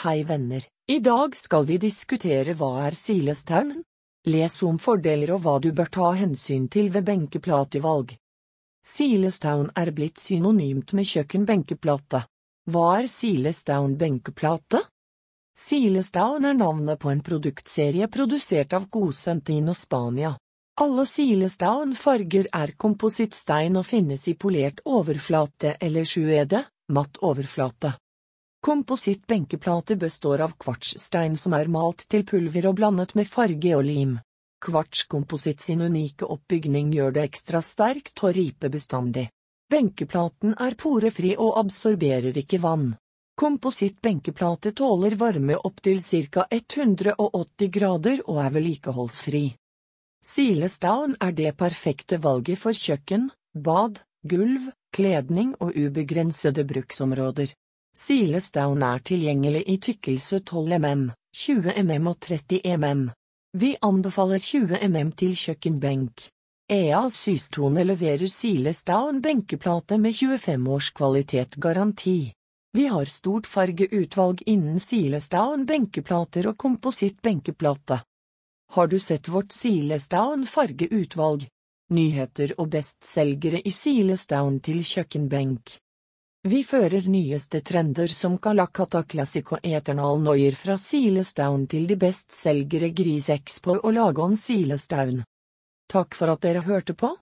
Hei venner, i dag skal vi diskutere hva er silestaunen? Les om fordeler og hva du bør ta hensyn til ved benkeplatevalg. Silestaun er blitt synonymt med kjøkkenbenkeplate. Hva er Silestaun benkeplate? Silestaun er navnet på en produktserie produsert av Gosentino Spania. Alle Silestaun-farger er komposittstein og finnes i polert overflate eller sjuede, matt overflate. Kompositt benkeplate består av kvartsstein som er malt til pulver og blandet med farge og lim. Kvartskompositt sin unike oppbygning gjør det ekstra sterkt og ripebestandig. Benkeplaten er porefri og absorberer ikke vann. Kompositt benkeplate tåler varme opptil ca 180 grader og er vedlikeholdsfri. Silestone er det perfekte valget for kjøkken, bad, gulv, kledning og ubegrensede bruksområder. Silestone er tilgjengelig i tykkelse 12 mm, 20 mm og 30 mm. Vi anbefaler 20 mm til kjøkkenbenk. EA Systone leverer Silestown benkeplate med 25 års kvalitet-garanti. Vi har stort fargeutvalg innen Silestown benkeplater og kompositt benkeplate. Har du sett vårt Silestown fargeutvalg? Nyheter og bestselgere i Silestown til kjøkkenbenk. Vi fører nyeste trender som Kalakata Classic og Eternal Noyer fra Silestown til de bestselgere Gris Expo og Lagon Silestown. Takk for at dere hørte på.